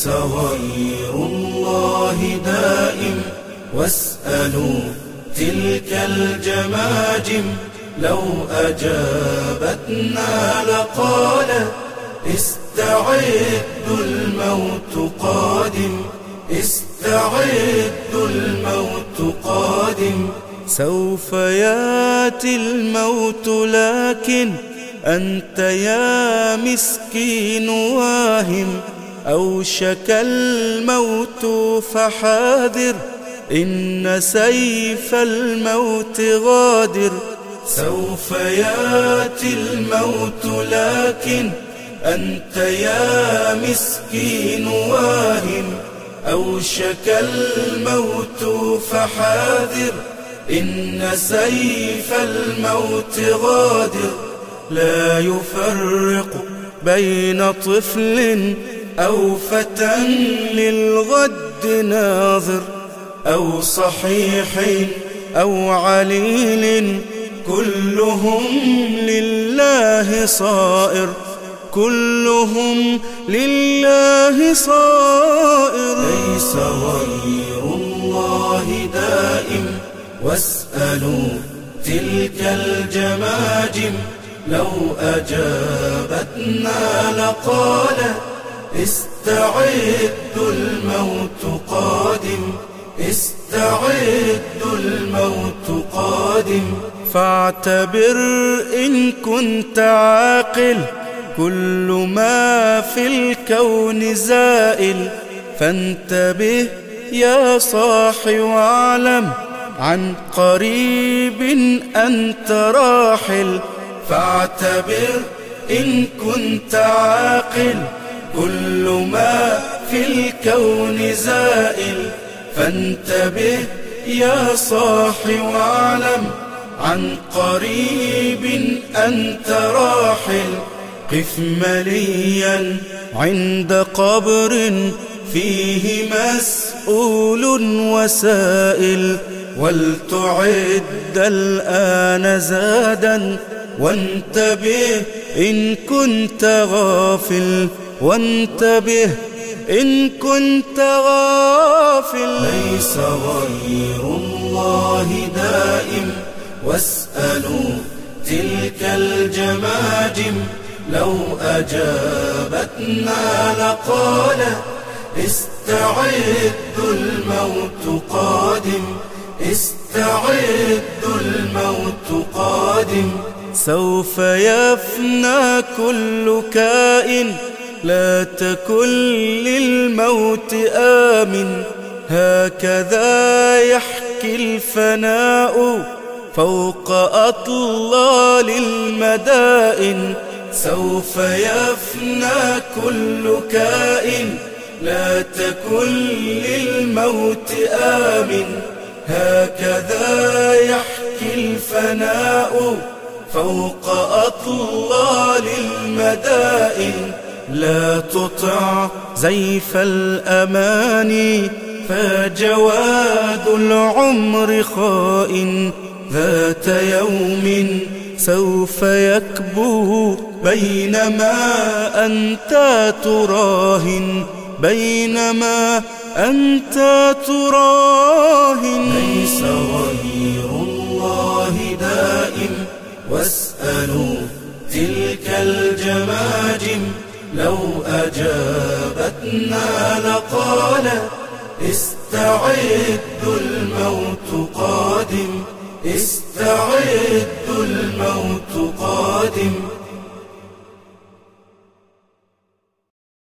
ليس غير الله دائم. واسألوا تلك الجماجم لو أجابتنا لقالت استعدوا الموت قادم. استعدوا الموت قادم. سوف ياتي الموت لكن أنت يا مسكين واهم. أوشك الموت فحاذر إن سيف الموت غادر. سوف ياتي الموت لكن أنت يا مسكين واهم. أوشك الموت فحاذر إن سيف الموت غادر. لا يفرق بين طفل أو فتى للغد ناظر أو صحيح أو عليل كلهم لله صائر كلهم لله صائر. ليس غير الله دائم واسألوا تلك الجماجم لو أجابتنا لقالت استعدوا الموت قادم. استعدوا الموت قادم. فاعتبر إن كنت عاقل. كل ما في الكون زائل. فانتبه يا صاحي واعلم عن قريب أنت راحل. فاعتبر إن كنت عاقل. كل ما في الكون زائل فانتبه يا صاحي واعلم عن قريب أنت راحل. قف مليا عند قبر فيه مسؤول وسائل ولتعد الآن زادا وانتبه إن كنت غافل. وانتبه إن كنت غافل. ليس غير الله دائم. واسألوا تلك الجماجم. لو أجابتنا لقالت استعدوا الموت قادم. استعدوا الموت قادم. سوف يفنى كل كائن. لا تكن للموت آمن. هكذا يحكي الفناء فوق أطلال المدائن. سوف يفنى كل كائن. لا تكن للموت آمن. هكذا يحكي الفناء فوق أطلال المدائن. لا تطع زيف الأماني فجواد العمر خائن. ذات يوم سوف يكبو بينما أنت تراهن بينما أنت تراهن. ليس غير الله دائم واسألوا تلك الجماجم. لو أجابتنا لقالت استعدوا الموت قادم استعدوا الموت قادم.